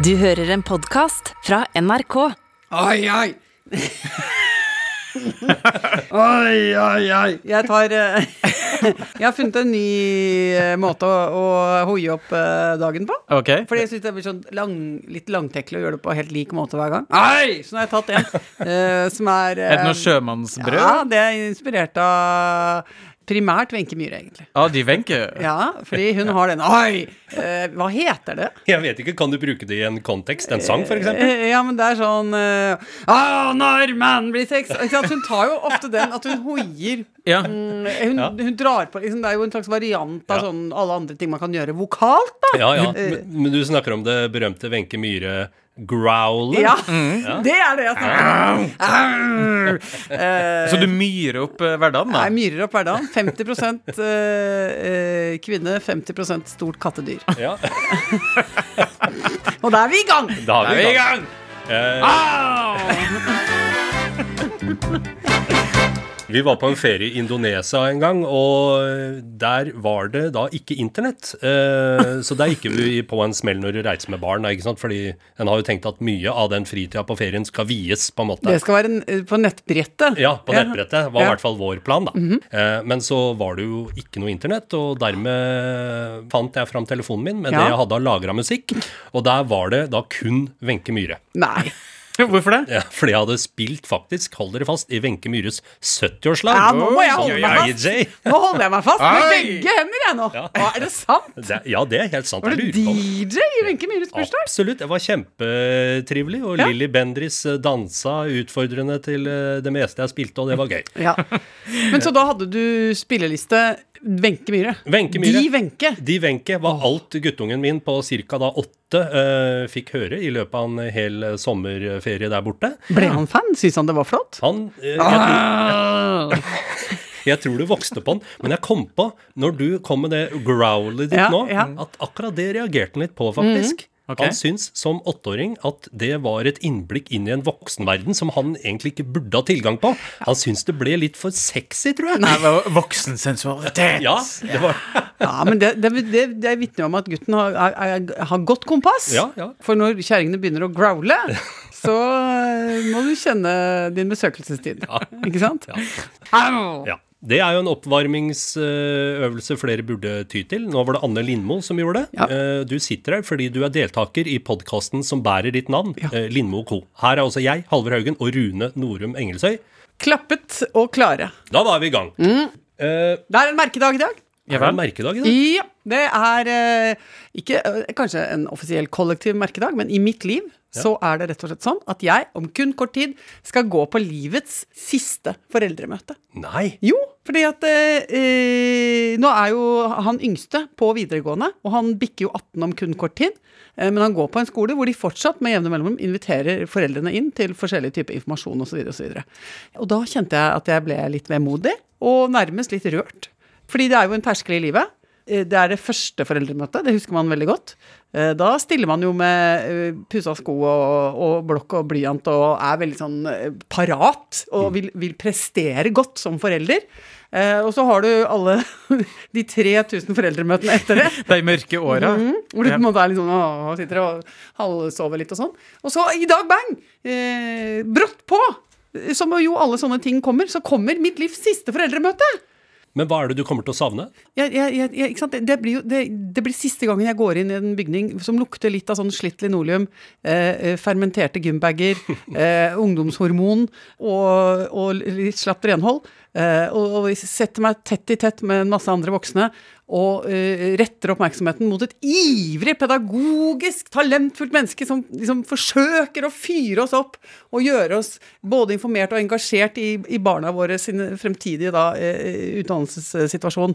Du hører en podkast fra NRK. Oi, oi. oi, oi, oi. Jeg tar eh, Jeg har funnet en ny eh, måte å, å hoie opp eh, dagen på. Ok. Fordi jeg syns det blir sånn lang, litt langtekkelig å gjøre det på helt lik måte hver gang. Oi! Så nå har jeg tatt en uh, som er Er det noe sjømannsbrød? Ja, det er inspirert av primært Wenche Myhre, egentlig. Ja, de Wenche? Ja, fordi hun har den Oi! Eh, hva heter det? Jeg vet ikke, Kan du bruke det i en kontekst? En sang, f.eks.? Eh, Ja, men det er sånn uh, Å, når man blir sex? Hun tar jo ofte den at hun hoier. Ja. Mm, Hun, Ja. hun drar på liksom, Det er jo en slags variant av Ja. sånn alle andre ting man kan gjøre vokalt, da. Ja, ja. Men, men du snakker om det berømte Wenche Myhre-growlet? Ja, det er det jeg snakker om. Eh, Så du myrer opp eh, hverdagen, da? jeg myrer opp hverdagen. 50 eh, eh, kvinne, 50% stort kattedyr. Ja, Og da er vi i gang! da er vi i gang. Eh, vi var på en ferie i Indonesia en gang, og der var det da ikke internett. Eh, så der gikk vi på en smell når du reiser med barn, ikke sant? fordi en har jo tenkt at mye av den fritida på ferien skal vies, på en måte. Det skal være en, eh, på nettbrettet. Ja, på nettbrettet var i hvert fall vår plan, da. eh, men så var det jo ikke noe internett, og dermed fant jeg fram telefonen min med Ja. det jeg hadde av lagra musikk, og der var det da kun Wenche Myhre. Nei. Hvorfor det? Ja, fordi jeg hadde spilt faktisk, hold dere fast, i Wenche Myhres 70-årslag. Ja, nå må jeg holde meg fast. Nå holder jeg meg fast med begge hender, jeg nå. Ja. Å, er det sant? Det, ja, det er helt sant. Var du DJ i Wenche Myhres bursdag? Absolutt. Det var kjempetrivelig. Og Ja. Lilly Bendriss eh, dansa utfordrende til eh, det meste jeg spilte, og det var gøy. Ja. Men så da hadde du spilleliste Wenche Myhre. Wenche Myhre. De Wenche. De Wenche var alt guttungen min på ca. da åtte uh, fikk høre i løpet av en hel sommerferie der borte. Ble han fan? Syns han det var flott? Han uh, jeg, tror, jeg tror du vokste på han, men jeg kom på, når du kom med det growlet ditt Ja, nå, ja. At akkurat det reagerte han litt på, faktisk. Ok. Han syns som åtteåring at det var et innblikk inn i en voksenverden som han egentlig ikke burde ha tilgang på. Han syns det ble litt for sexy, tror jeg. Nei, det var Voksensensualitet. Ja, det var Ja, men det, det, det, det vitner jo om at gutten har, er, er, har godt kompass. Ja, ja. For når kjerringene begynner å growle, så eh, må du kjenne din besøkelsestid. Ja. Ikke sant? Ja. Au! Ja. Det er jo en oppvarmingsøvelse flere burde ty til. Nå var det Anne Lindmo som gjorde det. Ja. Eh, Du sitter her fordi du er deltaker i podkasten som bærer ditt navn, ja. Lindmo co. Her er også jeg, Halvor Haugen, og Rune Norum Engelsøy. Klappet og klare. Da var vi i gang. Mm. Uh, Det er en merkedag i dag. er det en merkedag i dag? Ja, det er uh, ikke uh, kanskje en offisiell kollektiv merkedag, men i mitt liv så er det rett og slett sånn at jeg om kun kort tid skal gå på livets siste foreldremøte. Nei. Jo, fordi at eh, nå er jo han yngste på videregående, og han bikker jo 18 om kun kort tid. Eh, men han går på en skole hvor de fortsatt med jevne mellomrom inviterer foreldrene inn til forskjellige typer informasjon osv. Og, så videre. og da kjente jeg at jeg ble litt vemodig, og nærmest litt rørt. Fordi det er jo en terskel i livet. Eh, Det er det første foreldremøtet, det husker man veldig godt. Eh, Da stiller man jo med eh, pussa sko og, og blokk og blyant og er veldig sånn parat og vil, vil prestere godt som forelder. Eh, og så har du alle de 3000 foreldremøtene etter det. De mørke åra. Mhm, hvor du på en måte er litt sånn og sitter og halvsover litt og sånn. Og så i dag, bang! Eh, brått på! Som jo alle sånne ting kommer, så kommer mitt livs siste foreldremøte. Men hva er det du kommer til å savne? Jeg, jeg, jeg, det, blir jo, det, det blir siste gangen jeg går inn i en bygning som lukter litt av sånn slitt linoleum, eh, eh, fermenterte gymbager, eh, ungdomshormon og, og litt slapt renhold. Eh, og, og setter meg tett i tett med en masse andre voksne og eh, retter oppmerksomheten mot et ivrig, pedagogisk, talentfullt menneske som liksom forsøker å fyre oss opp og gjøre oss både informert og engasjert i, i barna våre sin fremtidige da, eh, utdannelsessituasjon.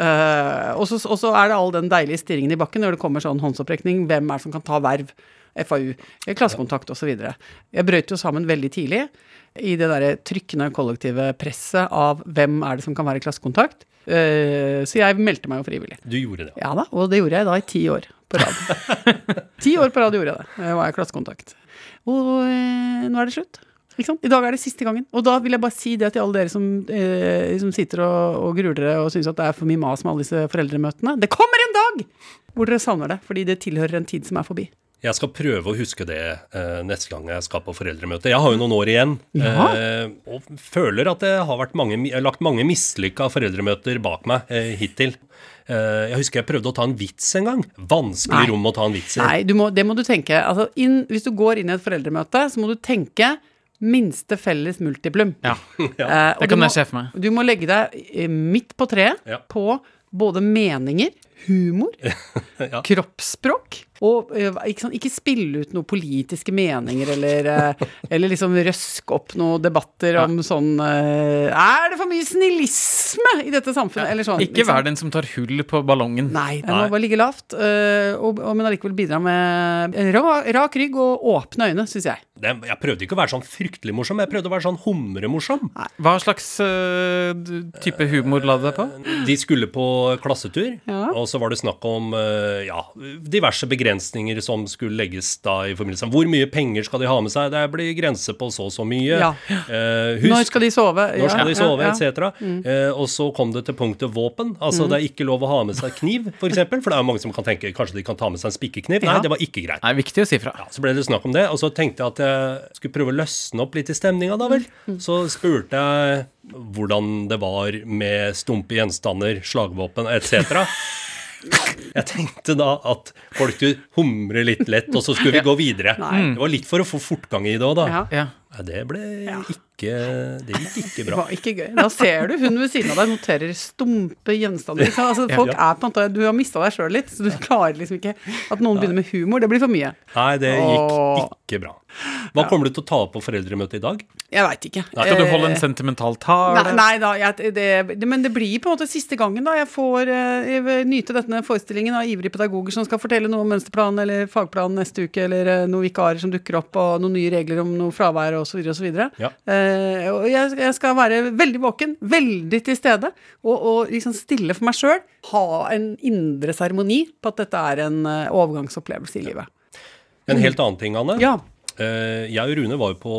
Uh, og, så, er det all den deilige stirringen i bakken når det kommer sånn håndsopprekning. Hvem er det som kan ta verv? FAU, klassekontakt osv. Jeg brøt jo sammen veldig tidlig i det derre trykkende kollektive presset av hvem er det som kan være klassekontakt. Eh, så jeg meldte meg jo frivillig. Du gjorde det. Ja da, og det gjorde jeg da i ti år på rad. ti år på rad gjorde jeg det. Jeg var jeg klassekontakt. Og eh, nå er det slutt. Ikke sant? I dag er det siste gangen. Og da vil jeg bare si det til alle dere som, eh, som sitter og, og gruer dere og syns at det er for mye mas med alle disse foreldremøtene. Det kommer en dag hvor dere savner det, fordi det tilhører en tid som er forbi. Jeg skal prøve å huske det eh, neste gang jeg skal på foreldremøte. Jeg har jo noen år igjen, Ja. eh, og føler at det har vært mange, jeg lagt mange mislykka foreldremøter bak meg eh, hittil. Eh, jeg husker jeg prøvde å ta en vits en gang. Vanskelig Nei. rom å ta en vits i. Nei, du må, det må du tenke. Altså, inn, hvis du går inn i et foreldremøte, så må du tenke minste felles multiplum. Ja. Eh, Det kan jeg se for meg. Du må legge deg eh, midt på treet Ja. på både meninger, humor, Ja. kroppsspråk og ikke, sånn, ikke spille ut noen politiske meninger eller, eller liksom røske opp noen debatter om sånn Er det for mye snillisme i dette samfunnet? Eller sånn. Ikke liksom. vær den som tar hull på ballongen. Nei, den må bare ligge lavt, og, og, men allikevel bidra med rak rygg og åpne øyne, syns jeg. Det, jeg prøvde ikke å være sånn fryktelig morsom, jeg prøvde å være sånn humremorsom. Hva slags uh, type humor la du deg på? De skulle på klassetur, Ja. og så var det snakk om uh, ja, diverse begrensninger som skulle legges da i forbindelse med hvor mye penger skal de ha med seg. Det blir grense på så og så mye. Ja. Uh, husk, Når skal de sove? Når skal de sove, Ja, ja, etc. Mm. Uh, og så kom det til punktet våpen. Altså det er ikke lov å ha med seg kniv, f.eks. For, eksempel, for det er jo mange som kan tenke kanskje de kan ta med seg en spikkekniv. Nei, det var ikke greit. Nei, viktig å si fra. Ja, så ble det snakk om det, og så tenkte jeg at jeg skulle prøve å løsne opp litt i stemninga, da vel. Så spurte jeg hvordan det var med stumpe gjenstander, slagvåpen etc. Jeg tenkte da at folk skulle humre litt lett, og så skulle vi gå videre. Det var litt for å få fortgang i det òg, da. Ja. Ja. Det ble ikke Det gikk ikke bra. Det var ikke gøy. Da ser du hun ved siden av deg noterer stumpe gjenstander. Altså, folk er på en måte, Du har mista deg sjøl litt, så du klarer liksom ikke At noen begynner med humor, det blir for mye. Nei, det gikk Åh. ikke bra. Hva kommer du til å ta opp på foreldremøtet i dag? Jeg veit ikke. Skal du holde en Eh, sentimental Nei, tale? nei da, jeg, det, det, men det blir på en måte siste gangen da jeg får eh, jeg nyte denne forestillingen av ivrige pedagoger som skal fortelle noe om mønsterplan eller fagplan neste uke, eller eh, noen vikarer som dukker opp, og noen nye regler om noe fravær osv. osv. Ja. Eh, og jeg, jeg skal være veldig våken, veldig til stede, og, og liksom stille for meg sjøl. Ha en indre seremoni på at dette er en eh, overgangsopplevelse i livet. En helt annen ting, Anne. Ja. Eh, jeg og Rune var jo på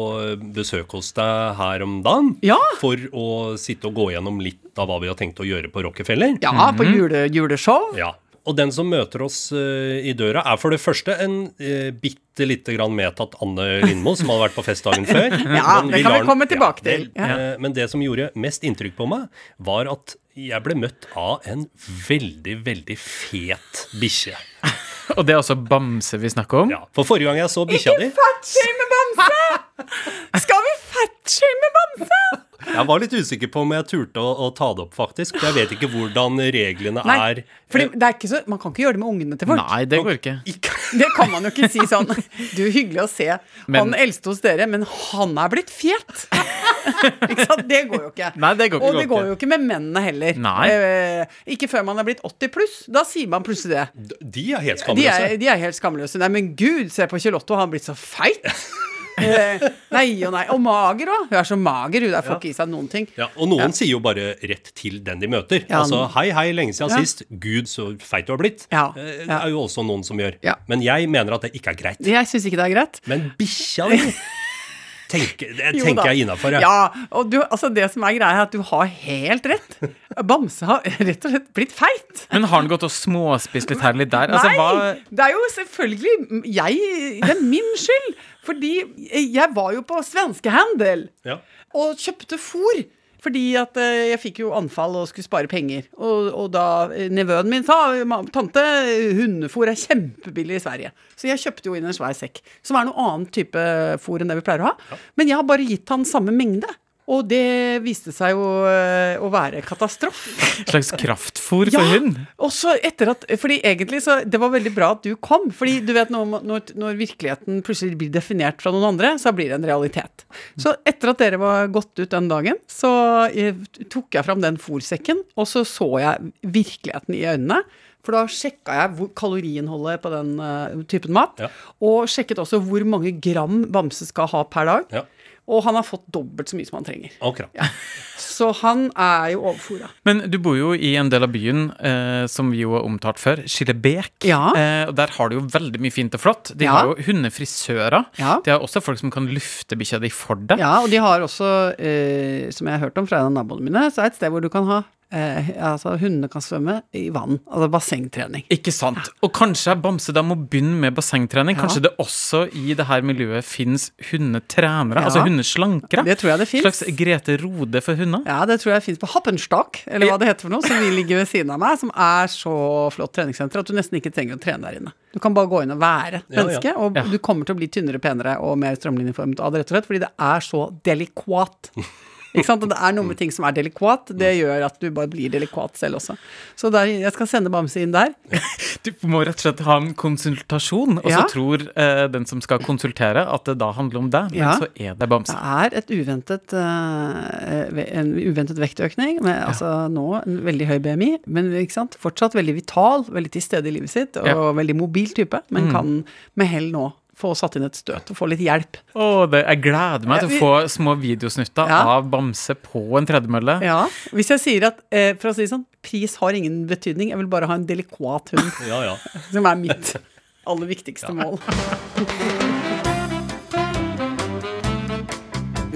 besøk hos deg her om dagen Ja. for å sitte og gå gjennom litt av hva vi har tenkt å gjøre på Rockefeller. Ja, på jule, juleshow. Ja. Og den som møter oss eh, i døra, er for det første en uh, bitte lite grann medtatt Anne Lindmo, som hadde vært på festdagen før. Ja, det kan vi komme tilbake til. Ja. eh, men det som gjorde mest inntrykk på meg, var at jeg ble møtt av en veldig, veldig fet bikkje. Og det er altså bamse vi snakker om? Ja, for forrige gang jeg så bikkja di Ikke Fatshame Bamse! Skal vi fatshame Bamse? Jeg var litt usikker på om jeg turte å, å ta det opp, faktisk. For jeg vet ikke hvordan reglene Nei, er. fordi det er ikke så, man kan ikke gjøre det med ungene til folk. Nei, det går ikke. Ikke. Det kan man jo ikke si sånn. Du, hyggelig å se Men- han eldste hos dere, men han er blitt fet. ikke sant? Det går jo ikke. Nei, det går ikke, Og det går går jo ikke med mennene heller. Nei. Eh, ikke før man er blitt 80 pluss. Da sier man plutselig det. De er helt De er, de er helt skamløse. Nei, men gud, se på Kjell Otto, han har blitt så feit. Eh, nei og nei. Og mager òg. Hun er så mager, hun der får ikke i seg noen ting. Ja, og noen sier jo bare rett til den de møter. Ja, altså hei, hei, lenge siden Ja. sist. Gud, så feit du har blitt. Ja, Eh, Det er jo også noen som gjør. Ja. Men jeg mener at det ikke er greit. Jeg syns ikke det er greit. Men bikkja di tenker, Det Jo tenker da. jeg innafor, jeg. Ja, og du, altså det som er greia, er at du har helt rett. Bamse har rett og slett blitt feit. Men har han gått og småspist litt her eller litt der? Altså, Nei! hva Det er jo selvfølgelig jeg Det er min skyld. Fordi jeg var jo på svenskehandel Ja. og kjøpte fôr. Fordi at eh, jeg fikk jo anfall og skulle spare penger. Og, og da eh, nevøen min sa tante, hundefôr er kjempebillig i Sverige. Så jeg kjøpte jo inn en svær sekk. Som er noe annen type fôr enn det vi pleier å ha. Men jeg har bare gitt han samme mengde. Og det viste seg jo eh, å være katastrofe. slags kraftfôr for hund? Og så etter at, fordi egentlig så, Det var veldig bra at du kom. fordi du vet når, når, når virkeligheten plutselig blir definert fra noen andre, så blir det en realitet. Så etter at dere var gått ut den dagen, så eh, tok jeg fram den fòrsekken, og så så jeg virkeligheten i øynene. For da sjekka jeg hvor kaloriinnholdet på den uh, typen mat. Ja. Og sjekket også hvor mange gram Bamse skal ha per dag. Ja. Og han har fått dobbelt så mye som han trenger. Akkurat. Så han er jo overfora. Men du bor jo i en del av byen eh, som vi jo har omtalt før, Skillebek. Ja. Eh, og der har du jo veldig mye fint og flott. De Ja. har jo hundefrisører. Ja. De har også folk som kan lufte bikkja di for deg. Ja, og de har også, eh, som jeg har hørt om fra en av naboene mine, så er det et sted hvor du kan ha eh, altså hundene kan svømme i vann. Altså bassengtrening. Ikke sant. Og kanskje Bamse da må begynne med bassengtrening. Ja. Kanskje det også i det her miljøet finnes hundetrenere, Ja. altså hundeslankere? Det tror jeg det fins. Slags Grete Rode for hunder? Ja, det tror jeg fins på Happenstock, eller hva det heter for noe, som ligger ved siden av meg, som er så flott treningssenter at du nesten ikke trenger å trene der inne. Du kan bare gå inn og være Ja, ja. menneske, og Ja. du kommer til å bli tynnere, penere og mer strømlinjeformet av det, rett og slett, fordi det er så delikvat. Ikke sant? Og det er noe med ting som er delikvat, det gjør at du bare blir delikvat selv også. Så der, jeg skal sende Bamse inn der. Du må rett og slett ha en konsultasjon, og så tror eh, den som skal konsultere, at det da handler om deg, men Ja. så er det Bamse. Det er et uventet, uh, en uventet vektøkning, med altså nå en veldig høy BMI, men ikke sant? fortsatt veldig vital, veldig til stede i livet sitt, og Ja. veldig mobil type, men kan med hell nå få satt inn et støt og få litt hjelp. Oh, det, jeg gleder meg til å få små videosnutter Ja. av Bamse på en tredemølle. Ja, Hvis jeg sier at, eh, for å si sånn, pris har ingen betydning, jeg vil bare ha en delikvat hund, Ja, ja. som er mitt aller viktigste mål.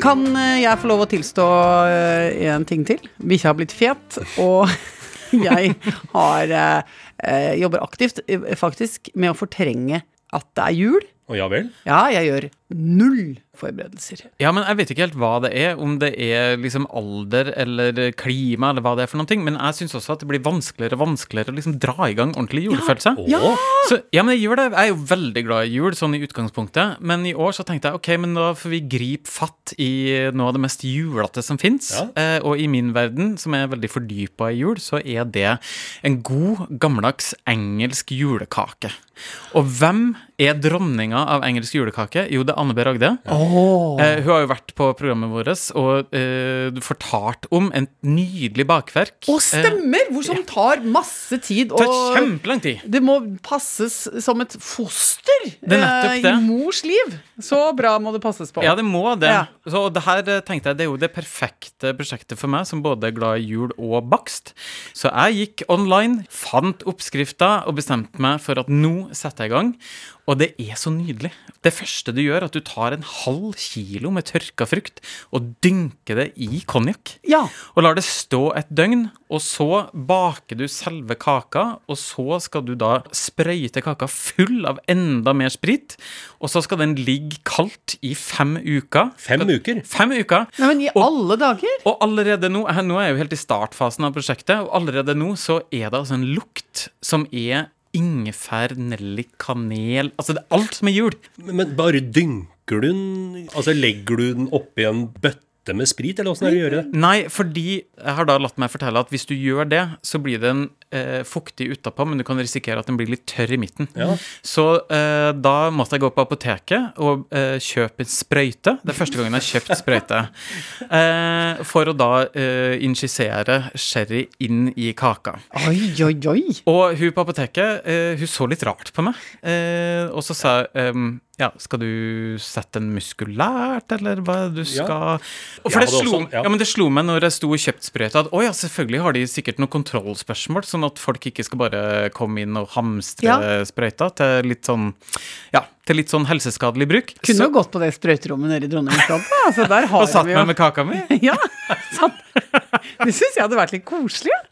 Kan eh, jeg få lov å tilstå eh, en ting til? Bikkja har blitt fet, og jeg har eh, eh, jobber aktivt faktisk med å fortrenge at det er jul. Og ja vel? Ja, jeg gjør null forberedelser. Ja, men jeg vet ikke helt hva det er, om det er liksom alder eller klima eller hva det er for noen ting, men jeg syns også at det blir vanskeligere og vanskeligere å liksom dra i gang ordentlig julefølelse. Ja! Å, Så, ja, men jeg gjør det. Jeg er jo veldig glad i jul, sånn i utgangspunktet. Men i år så tenkte jeg ok, men da får vi gripe fatt i noe av det mest julete som fins. Ja. Eh, og i min verden, som er veldig fordypa i jul, så er det en god, gammeldags engelsk julekake. Og hvem er dronninga av engelsk julekake? Jo, det er Anne B. Ragde. Eh, hun har jo vært på programmet vårt og eh, fortalt om en nydelig bakverk. Og stemmer! Hvor som tar masse tid. Det tar kjempelang tid. det må passes som et foster er eh, i mors liv. Så bra må det passes på. Ja, det må det. Ja. Så det her eh, tenkte jeg, det er jo det perfekte prosjektet for meg, som både er glad i jul og bakst. Så jeg gikk online, fant oppskrifta og bestemte meg for at nå setter jeg i gang. Og det er så nydelig. Det første du gjør, er at du tar en halv kilo med tørka frukt og dynker det i konjakk. Ja. Og lar det stå et døgn, og så baker du selve kaka, og så skal du da sprøyte kaka full av enda mer sprit, og så skal den ligge kaldt i fem uker. Fem uker? Fem uker. Nei, men i Og- alle dager! Og allerede nå, eh, nå er jeg jo helt i startfasen av prosjektet, og allerede nå så er det altså en lukt som er ingefær, nellik, kanel Altså det er alt som er jul. Men men bare dynker du den Altså legger du den oppi en bøtte med sprit, eller åssen er det å gjøre det? Nei, fordi jeg har da latt meg fortelle at hvis du gjør det, så blir den eh, fuktig utapå, men du kan risikere at den blir litt tørr i midten. Ja. Så eh, da måtte jeg gå på apoteket og eh, kjøpe en sprøyte. Det er første gangen jeg har kjøpt sprøyte. Eh, for å da eh, injisere sherry inn i kaka. Oi, oi, oi! Og hun på apoteket eh, hun så litt rart på meg. Eh, og så sa hun ehm, ja, skal du sette den muskulært, eller hva du skal Og For det slo, også- ja. ja, men det slo meg når jeg sto og kjøpte sprøyta, at å ja, selvfølgelig har de sikkert noen kontrollspørsmål, sånn at folk ikke skal bare komme inn og hamstre Ja. sprøyta til litt sånn Ja, til litt sånn helseskadelig bruk. Kunne Så- jo gått på det sprøyterommet nede i Dronninggata. Altså, der har og satt meg med kaka mi. Ja, sant. Det syns jeg hadde vært litt koselig. ja.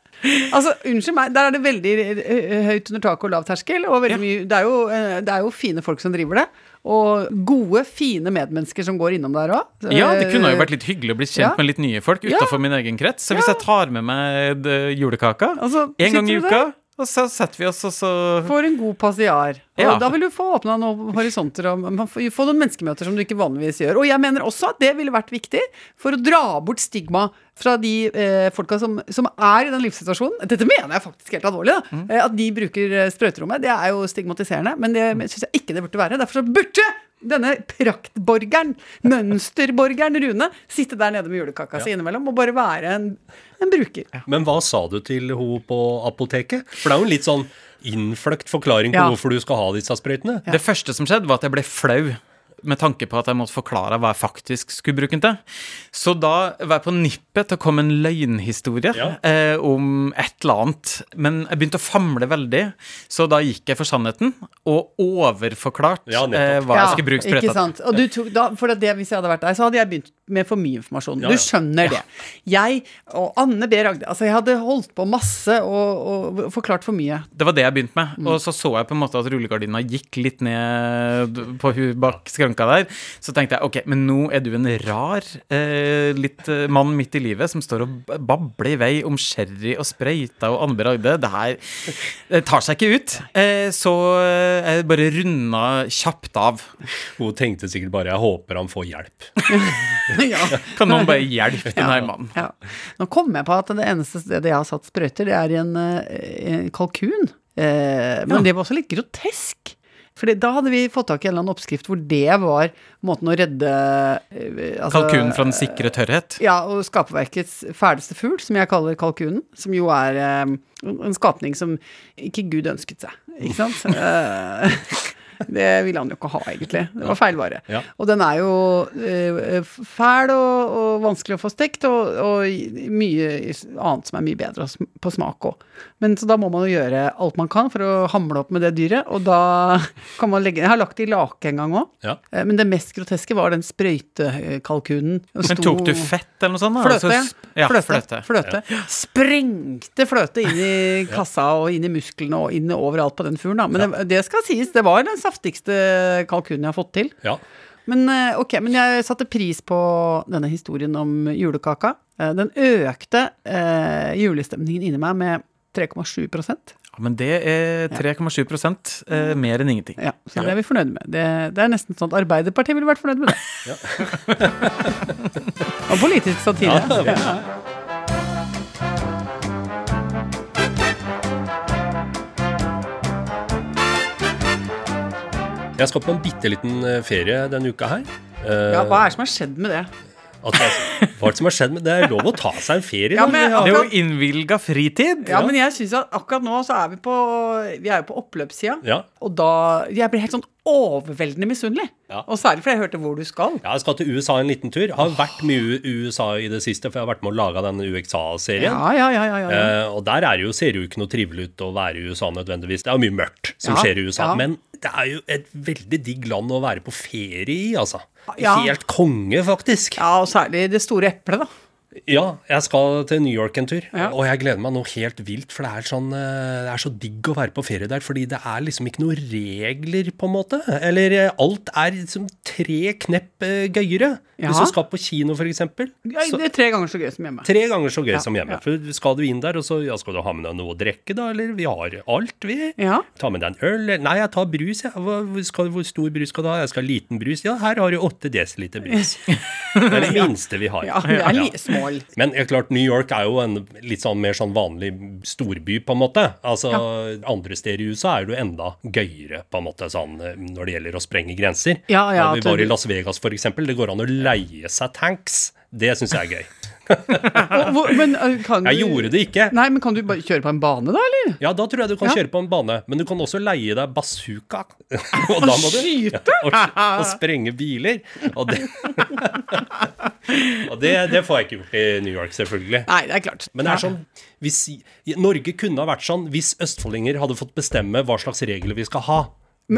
Altså, Unnskyld meg, der er det veldig eh, høyt under taket og lav terskel. Og Ja. mye, det, er jo, eh, det er jo fine folk som driver det. Og gode, fine medmennesker som går innom der òg. Ja, det kunne jo vært litt hyggelig å bli kjent Ja. med litt nye folk Ja. utenfor min egen krets. Så hvis Ja. jeg tar med meg julekaka Altså, en gang i uka, og så setter vi oss, og så Får en god passiar. Ja. da vil du få åpna noen horisonter og få noen menneskemøter som du ikke vanligvis gjør. Og jeg mener også at det ville vært viktig for å dra bort stigma fra de eh, folka som, som er i den livssituasjonen. Dette mener jeg faktisk helt alvorlig. Da. Mm. Eh, at de bruker eh, sprøyterommet. Det er jo stigmatiserende, men det syns jeg ikke det burde være. Derfor så burde denne praktborgeren, mønsterborgeren Rune, sitte der nede med julekaka si innimellom og bare være en, en bruker. Men hva sa du til henne på apoteket? For det er jo en litt sånn innfløkt forklaring på Ja. hvorfor du skal ha disse sprøytene. Det første som skjedde, var at jeg ble flau. Med tanke på at jeg måtte forklare hva jeg faktisk skulle bruke den til. Så da var jeg på nippet til å komme en løgnhistorie Ja. eh, om et eller annet. Men jeg begynte å famle veldig, så da gikk jeg for sannheten og overforklart Ja, eh, hva jeg skulle bruke sprøyta til. sant. Og du tok, da, for det, hvis jeg hadde vært deg, så hadde jeg begynt med for mye informasjon. Ja, Du ja. skjønner det. Jeg og Anne B. Ragde Altså, jeg hadde holdt på masse og, og forklart for mye. Det var det jeg begynte med. Mm. Og så så jeg på en måte at rullegardina gikk litt ned på hu bak skranka der. Så tenkte jeg ok, men nå er du en rar eh, litt eh, mann midt i livet som står og babler i vei om sherry og sprøyter og Anne Bragde. Det her det tar seg ikke ut. Eh, så eh, jeg bare runda kjapt av. Hun tenkte sikkert bare 'jeg håper han får hjelp'. ja. Kan noen bare hjelpe den her mannen? Ja. Nå kom jeg på at det eneste stedet jeg har satt sprøyter, det er i en, eh, en kalkun. Eh, men det var også litt grotesk. For da hadde vi fått tak i en eller annen oppskrift hvor det var måten å redde eh, altså- Kalkunen fra den sikre tørrhet. Ja, og Skaperverkets fæleste fugl, som jeg kaller kalkunen. Som jo er eh, en skapning som ikke Gud ønsket seg, ikke sant? Eh, det ville han jo ikke ha, egentlig. Det var feil vare. Ja. Og den er jo uh, fæl og, og vanskelig å få stekt, og, og mye annet som er mye bedre på smak òg. Men så da må man jo gjøre alt man kan for å hamle opp med det dyret, og da kan man legge Jeg har lagt det i lake en gang òg, Ja. men det mest groteske var den sprøytekalkunen. Den Men tok du fett eller noe sånt? da? Fløte. Altså, ja, fløte. fløte. fløte. Sprengte fløte inn i kassa og inn i musklene og inn overalt på den fuglen. Da. Men det, det skal sies, det var den saftigste kalkunen jeg har fått til. Ja. Men eh, ok, men jeg satte pris på denne historien om julekaka. Eh, Den økte eh, julestemningen inni meg med 3,7% Ja, men det er 3,7 eh, mer enn ingenting. Ja, så det er vi fornøyd med. Det, det er nesten sånn at Arbeiderpartiet ville vært fornøyd med det. og politisk satire. Ja. Jeg skal på en bitte liten eh, ferie denne uka her. Eh, ja, hva er det som har skjedd med det? at jeg, hva er det som har skjedd med Det er lov å ta seg en ferie. Ja, men har- Det er jo innvilga fritid. Ja, men jeg synes at akkurat nå så er vi på Vi er jo på oppløpssida. ja. Og da Jeg blir helt sånn overveldende misunnelig. Ja. Og særlig fordi jeg hørte hvor du skal. Ja, jeg skal til USA en liten tur. Jeg Har vært mye i USA i det siste, for jeg har vært med å lage den UXA-serien. Ja, ja, ja. ja, ja, ja. Eh, og der er jo, ser det jo ikke noe trivelig ut å være i USA nødvendigvis. Det er jo mye mørkt som Ja, skjer i USA. ja. Men det er jo et veldig digg land å være på ferie i, altså. Ja. Helt konge, faktisk. ja, og særlig det store eplet, da. Ja, jeg skal til New York en tur, Ja. og jeg gleder meg nå helt vilt. For det er, sånn, eh, det er så digg å være på ferie der, fordi det er liksom ikke noen regler, på en måte. Eller eh, alt er liksom tre knepp eh, gøyere. Ja. Hvis du skal på kino, eksempel. Ja, det er tre ganger så gøy som hjemme. Tre ganger så gøy Ja, som hjemme. For skal du inn der, og så skal du ha med deg noe å drikke, da? Eller vi har alt, vi. Ta med deg en øl. Nei, jeg tar brus, jeg. Hvor, skal, hvor stor brus skal du ha? Jeg skal ha liten brus. Ja, her har du åtte desiliter brus. Det er det minste vi har. Ja, det er li smål. Men er klart, New York er jo en litt sånn mer sånn vanlig storby, på en måte. Altså, Andre steder i USA er det jo enda gøyere, på en måte, sånn eh, når det gjelder å sprenge grenser. Ja, ja, vi var i Las Vegas, eksempel. Det går an å leie seg tanks. Det syns jeg er gøy. Men kan du Jeg gjorde det ikke. Nei, men kan du bare kjøre på en bane, da, eller? Ja, da tror jeg du kan Ja. kjøre på en bane, men du kan også leie deg bazooka. og da må du Skyte? og, og sprenge biler. Og det, og det, det får jeg ikke gjort i New York, selvfølgelig. Nei, det er klart. Men det er sånn hvis, Norge kunne ha vært sånn hvis østfoldinger hadde fått bestemme hva slags regler vi skal ha.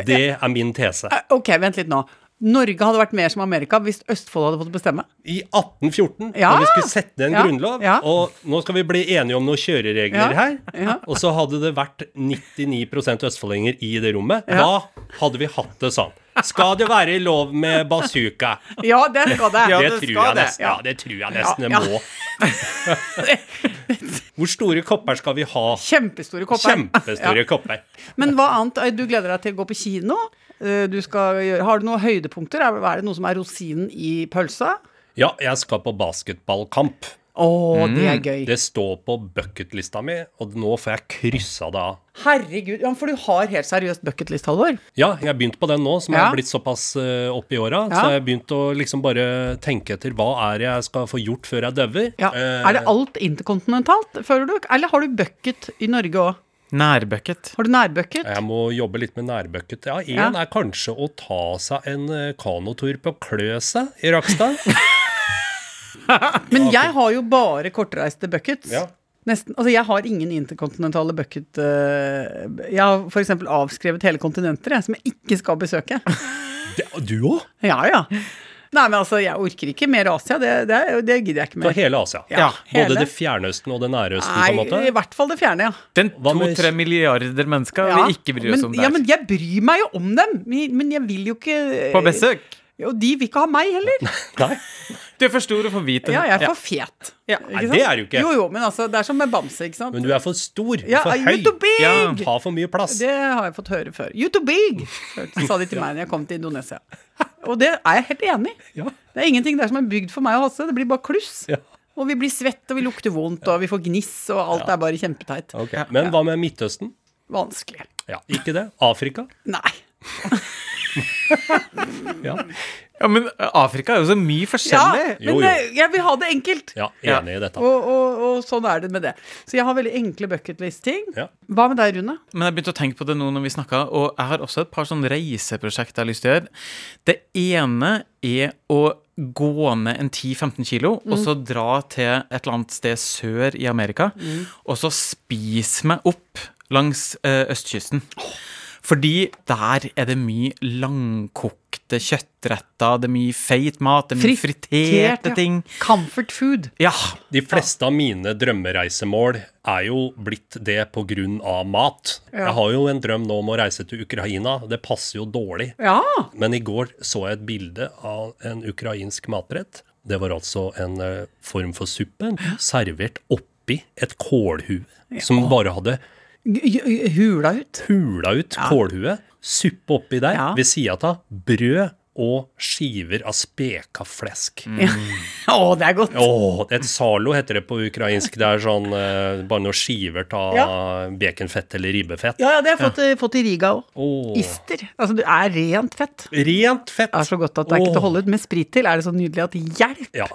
det er min tese. Eh, Ok, vent litt nå. Norge hadde vært mer som Amerika hvis Østfold hadde fått bestemme. I 1814, Ja. når vi skulle sette en Ja. grunnlov, Ja. og nå skal vi bli enige om noen kjøreregler Ja. her, Ja. og så hadde det vært 99% østfoldinger i det rommet, Ja. da hadde vi hatt det sånn. Skal det være lov med bazooka? Ja, det skal det. Ja, det, det tror skal det. nesten, ja, det tror jeg nesten det ja. må. Hvor store kopper skal vi ha? Kjempestore kopper. Kjempestore Ja. kopper. Men hva annet? Du gleder deg til å gå på kino? Eh, Du skal gjøre, har du noen høydepunkter? Er er det noe som er rosinen i pølsa? Ja, jeg skal på basketballkamp. Å, det er gøy. Det står på bucketlista mi, og nå får jeg kryssa det av. Herregud. Ja, for du har helt seriøst bucketlist, Halvor. Ja, jeg har begynt på den nå, som Ja. er blitt såpass uh, opp i åra. Ja. Så jeg har begynt å liksom bare tenke etter hva er det jeg skal få gjort før jeg dauer. Ja. Uh, Er det alt interkontinentalt, føler du? Eller har du bucket i Norge òg? Nærbucket. Har du nærbucket? jeg må jobbe litt med nærbucket. Ja, én Ja. er kanskje å ta seg en eh, kanotur på Kløset i Rakstad. Men jeg har jo bare kortreiste buckets. Ja. Nesten, altså Jeg har ingen interkontinentale bucket uh, Jeg har f.eks. avskrevet hele kontinenter jeg, som jeg ikke skal besøke. Det, du òg? Ja, ja. Nei, men altså, jeg orker ikke mer Asia. Det, det, det gidder jeg ikke For mer. hele Asia. Ja, hele. Både det fjernøsten og det nære østen, på en Nei, måte. i hvert fall det fjerne, ja. Den to-tre milliarder mennesker ja. vi ikke bryr oss men, om Ja, men jeg bryr meg jo om dem. Men jeg vil jo ikke På besøk. Jo, de vil ikke ha meg heller. Nei, Du er for stor og for hvit. Ja, jeg er for fet. Ja. Nei, det er du ikke. Jo, jo, men altså, det er som med bamse, ikke sant. men du er for stor, ja, for høy. you too big! Ja. Har for mye plass. Det har jeg fått høre før. You too big! sa de til meg når jeg kom til Indonesia. Og det er jeg helt enig i. Ja. Det er ingenting der som er bygd for meg og Hasse. Det blir bare kluss. Ja. Og vi blir svette, og vi lukter vondt, og vi får gniss, og alt er bare kjempeteit. Okay. Men hva med Midtøsten? Vanskelig. Ja, Ikke det? Afrika? Nei. Ja, Ja, men Afrika er jo så mye forskjellig. Ja, men Jo, jo. eh, jeg vil ha det enkelt. ja Ja. enig i dette. Og, og, og sånn er det med det. Så jeg har veldig enkle bucketlist-ting. Ja. Hva med deg, Rune? Men jeg begynte å tenke på det nå når vi snakka, og jeg har også et par sånne reiseprosjekter jeg har lyst til å gjøre. Det ene er å gå ned en 10-15 kilo, og så dra til et eller annet sted sør i Amerika, og så spise meg opp langs østkysten. østkysten. Fordi der er det mye langkokte kjøttretter, det er mye feit mat, det er mye friterte ja. ting. Comfort food. Ja. De fleste av mine drømmereisemål er jo blitt det av mat. Ja. Jeg har jo en drøm nå om å reise til Ukraina. Det passer jo dårlig. Ja. Men i går så jeg et bilde av en ukrainsk matrett. Det var altså en eh, form for suppe servert oppi et kålhue som bare hadde Hula ut. hula ut kålhue, suppe oppi der, Ja. ved sida av brød og skiver av speka flesk. Å, det er godt. Åh, et salo heter det på ukrainsk. Det er sånn eh, bare noen skiver av Ja. baconfett eller ribbefett. Ja, ja, det har jeg fått, ja. fått i Riga òg. Oh. Ister. Altså, det er rent fett. Rent fett! Det er så godt at det er ikke til å holde ut. Med sprit til er det så nydelig at hjelp! Ja.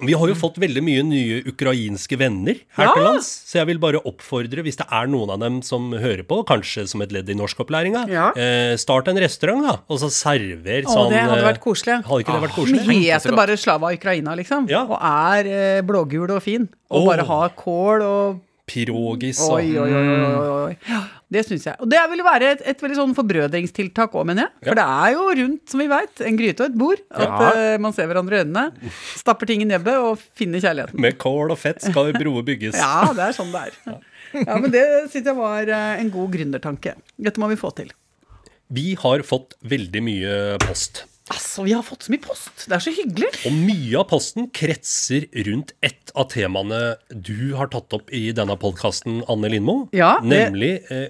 Vi har jo fått veldig mye nye ukrainske venner her Ja. til lands, så jeg vil bare oppfordre, hvis det er noen av dem som hører på, kanskje som et ledd i norskopplæringa, Ja. eh, start en restaurant, da, og så server sånn Å, det hadde eh, vært koselig. Hadde ikke det vært koselig? Vi så heter bare Slava Ukraina, liksom. Ja. Og er eh, blågul og fin. Og oh. bare har kål og Pirogis og Oi, oi, oi. oi. Ja, det syns jeg. Og det vil være et, et veldig sånn forbrødringstiltak òg, mener jeg. For det er jo rundt, som vi veit, en gryte og et bord. At eh, man ser hverandre i øynene, stapper ting i nebbet og finner kjærligheten. Med kål og fett skal broer bygges. Ja, det er sånn det er. Ja, Men det syns jeg var eh, en god gründertanke. Dette må vi få til. Vi har fått veldig mye post. Altså, vi har fått så mye post. Det er så hyggelig. Og mye av posten kretser rundt ett av temaene du har tatt opp i denne podkasten, Anne Lindmo. Ja, det- Nemlig eh,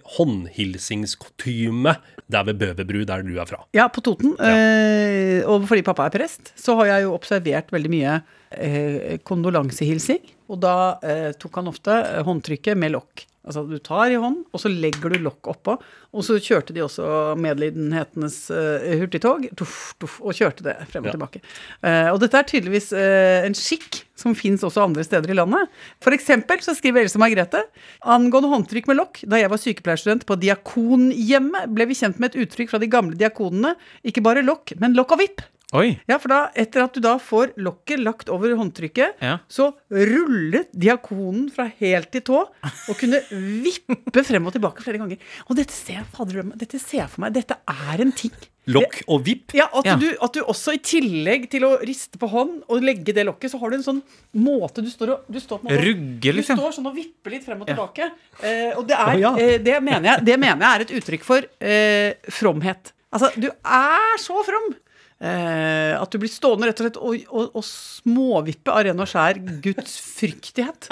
håndhilsingskotyme der ved Bøverbru, der du er fra. Ja, på Toten. Eh, og fordi pappa er prest, så har jeg jo observert veldig mye eh, kondolansehilsing. Og da eh, tok han ofte eh, håndtrykket med lokk. Altså du tar i hånd, og så legger du lokk oppå. Og så kjørte de også medlidenhetenes uh, hurtigtog, tuff, tuff, og kjørte det frem og Ja. tilbake. Uh, og dette er tydeligvis uh, en skikk som fins også andre steder i landet. For eksempel så skriver Else Margrethe angående håndtrykk med lokk. Da jeg var sykepleierstudent på Diakonhjemmet, ble vi kjent med et uttrykk fra de gamle diakonene. Ikke bare lokk, men lokk og vipp. Oi. Ja, for da, etter at du da får lokket lagt over håndtrykket, Ja. så rullet diakonen fra helt til tå og kunne vippe frem og tilbake flere ganger. Og dette ser fader, dette ser jeg for meg. Dette er en ting. Lokk og vipp. Ja, at, Ja. Du, at du også i tillegg til å riste på hånd og legge det lokket, så har du en sånn måte du står og du står måte, Rugge, liksom. Du står sånn og vipper litt frem og tilbake. Eh, og det, er, oh, ja. eh, det, mener jeg, det mener jeg er et uttrykk for eh, fromhet. Altså, du er så from. Eh, at du blir stående rett og slett og, og, og småvippe av ren og skjær Guds fryktighet.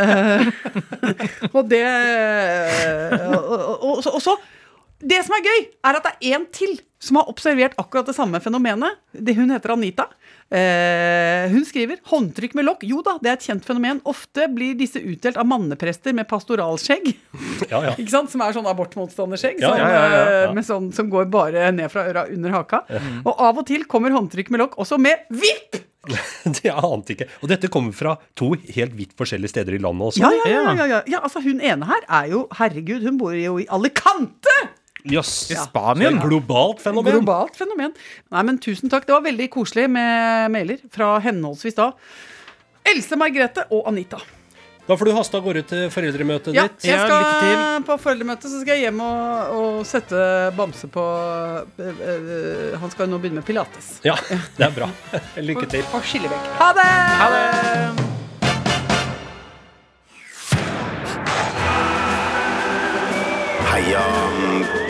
Eh, og det og, og, så- Det som er gøy, er at det er en til som har observert akkurat det samme fenomenet. Det, hun heter Anita. Eh, hun skriver håndtrykk med lokk. Jo da, det er et kjent fenomen. Ofte blir disse utdelt av manneprester med pastoralskjegg. Ja, ja. Ikke sant? Som er sånn abortmotstanderskjegg. Ja, sånn, ja, ja, eh, Med sånn, som går bare ned fra øra under haka. Og av og til kommer håndtrykk med lokk også med vipp! Det ante ikke. Og dette kommer fra to helt vidt forskjellige steder i landet også. Ja, ja, ja, ja. ja altså Hun ene her er jo Herregud, hun bor jo i Alicante! Jøss. Yes. Ja. Spanien. et globalt fenomen. Globalt fenomen. Nei, men tusen takk. Det var veldig koselig med mailer fra henholdsvis da Else Margrethe og Anita. Da får du haste av gårde til foreldremøtet Ja, ditt. jeg skal ja, på foreldremøte, så skal jeg hjem og, og sette Bamse på øh, øh, Han skal jo nå begynne med pilates. Ja, det er bra. Lykke til. På skillevegg. Ha det! Ha det! Heia